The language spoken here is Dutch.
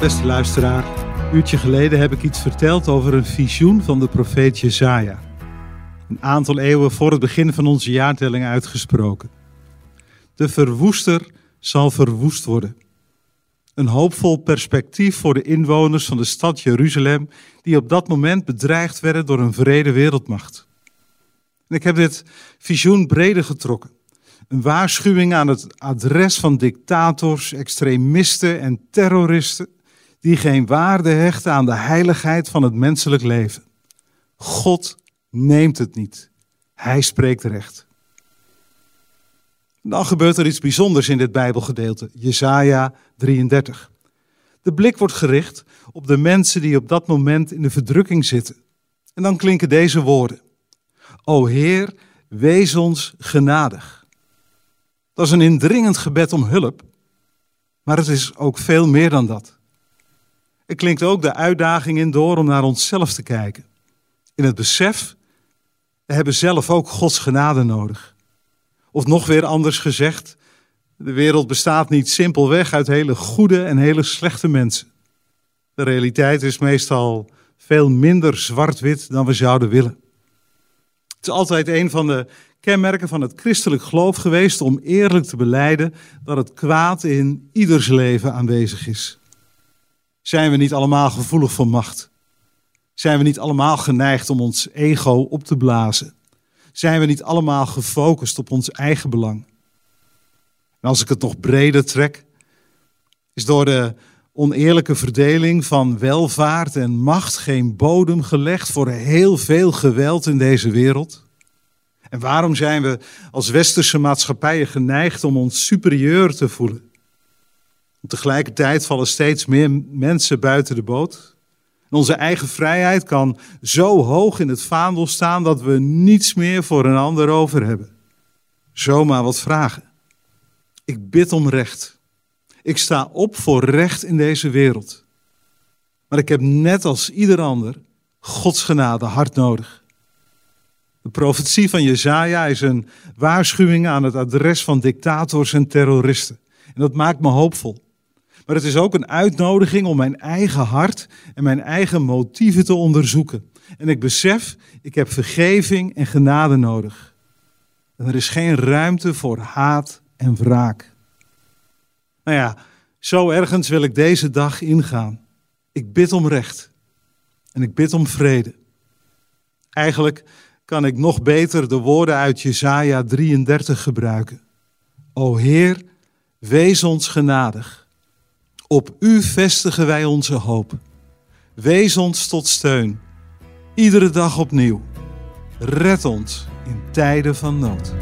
Beste luisteraar, een uurtje geleden heb ik iets verteld over een visioen van de profeet Jezaja. Een aantal eeuwen voor het begin van onze jaartelling uitgesproken. De verwoester zal verwoest worden. Een hoopvol perspectief voor de inwoners van de stad Jeruzalem, die op dat moment bedreigd werden door een vrede wereldmacht. En ik heb dit visioen breder getrokken. Een waarschuwing aan het adres van dictators, extremisten en terroristen die geen waarde hechten aan de heiligheid van het menselijk leven. God neemt het niet. Hij spreekt recht. Dan gebeurt er iets bijzonders in dit Bijbelgedeelte, Jesaja 33. De blik wordt gericht op de mensen die op dat moment in de verdrukking zitten. En dan klinken deze woorden. O Heer, wees ons genadig. Dat is een indringend gebed om hulp, maar het is ook veel meer dan dat. Er klinkt ook de uitdaging in door om naar onszelf te kijken. In het besef, we hebben zelf ook Gods genade nodig. Of nog weer anders gezegd, de wereld bestaat niet simpelweg uit hele goede en hele slechte mensen. De realiteit is meestal veel minder zwart-wit dan we zouden willen. Het is altijd een van de kenmerken van het christelijk geloof geweest om eerlijk te beleiden dat het kwaad in ieders leven aanwezig is. Zijn we niet allemaal gevoelig voor macht? Zijn we niet allemaal geneigd om ons ego op te blazen? Zijn we niet allemaal gefocust op ons eigen belang? En als ik het nog breder trek, is door de oneerlijke verdeling van welvaart en macht geen bodem gelegd voor heel veel geweld in deze wereld? En waarom zijn we als westerse maatschappijen geneigd om ons superieur te voelen? Tegelijkertijd vallen steeds meer mensen buiten de boot. En onze eigen vrijheid kan zo hoog in het vaandel staan dat we niets meer voor een ander over hebben. Zomaar wat vragen. Ik bid om recht. Ik sta op voor recht in deze wereld. Maar ik heb net als ieder ander Gods genade hard nodig. De profetie van Jezaja is een waarschuwing aan het adres van dictators en terroristen. En dat maakt me hoopvol. Maar het is ook een uitnodiging om mijn eigen hart en mijn eigen motieven te onderzoeken. En ik besef, ik heb vergeving en genade nodig. En er is geen ruimte voor haat en wraak. Nou ja, zo ergens wil ik deze dag ingaan. Ik bid om recht. En ik bid om vrede. Eigenlijk kan ik nog beter de woorden uit Jesaja 33 gebruiken. O Heer, wees ons genadig. Op U vestigen wij onze hoop. Wees ons tot steun, iedere dag opnieuw. Red ons in tijden van nood.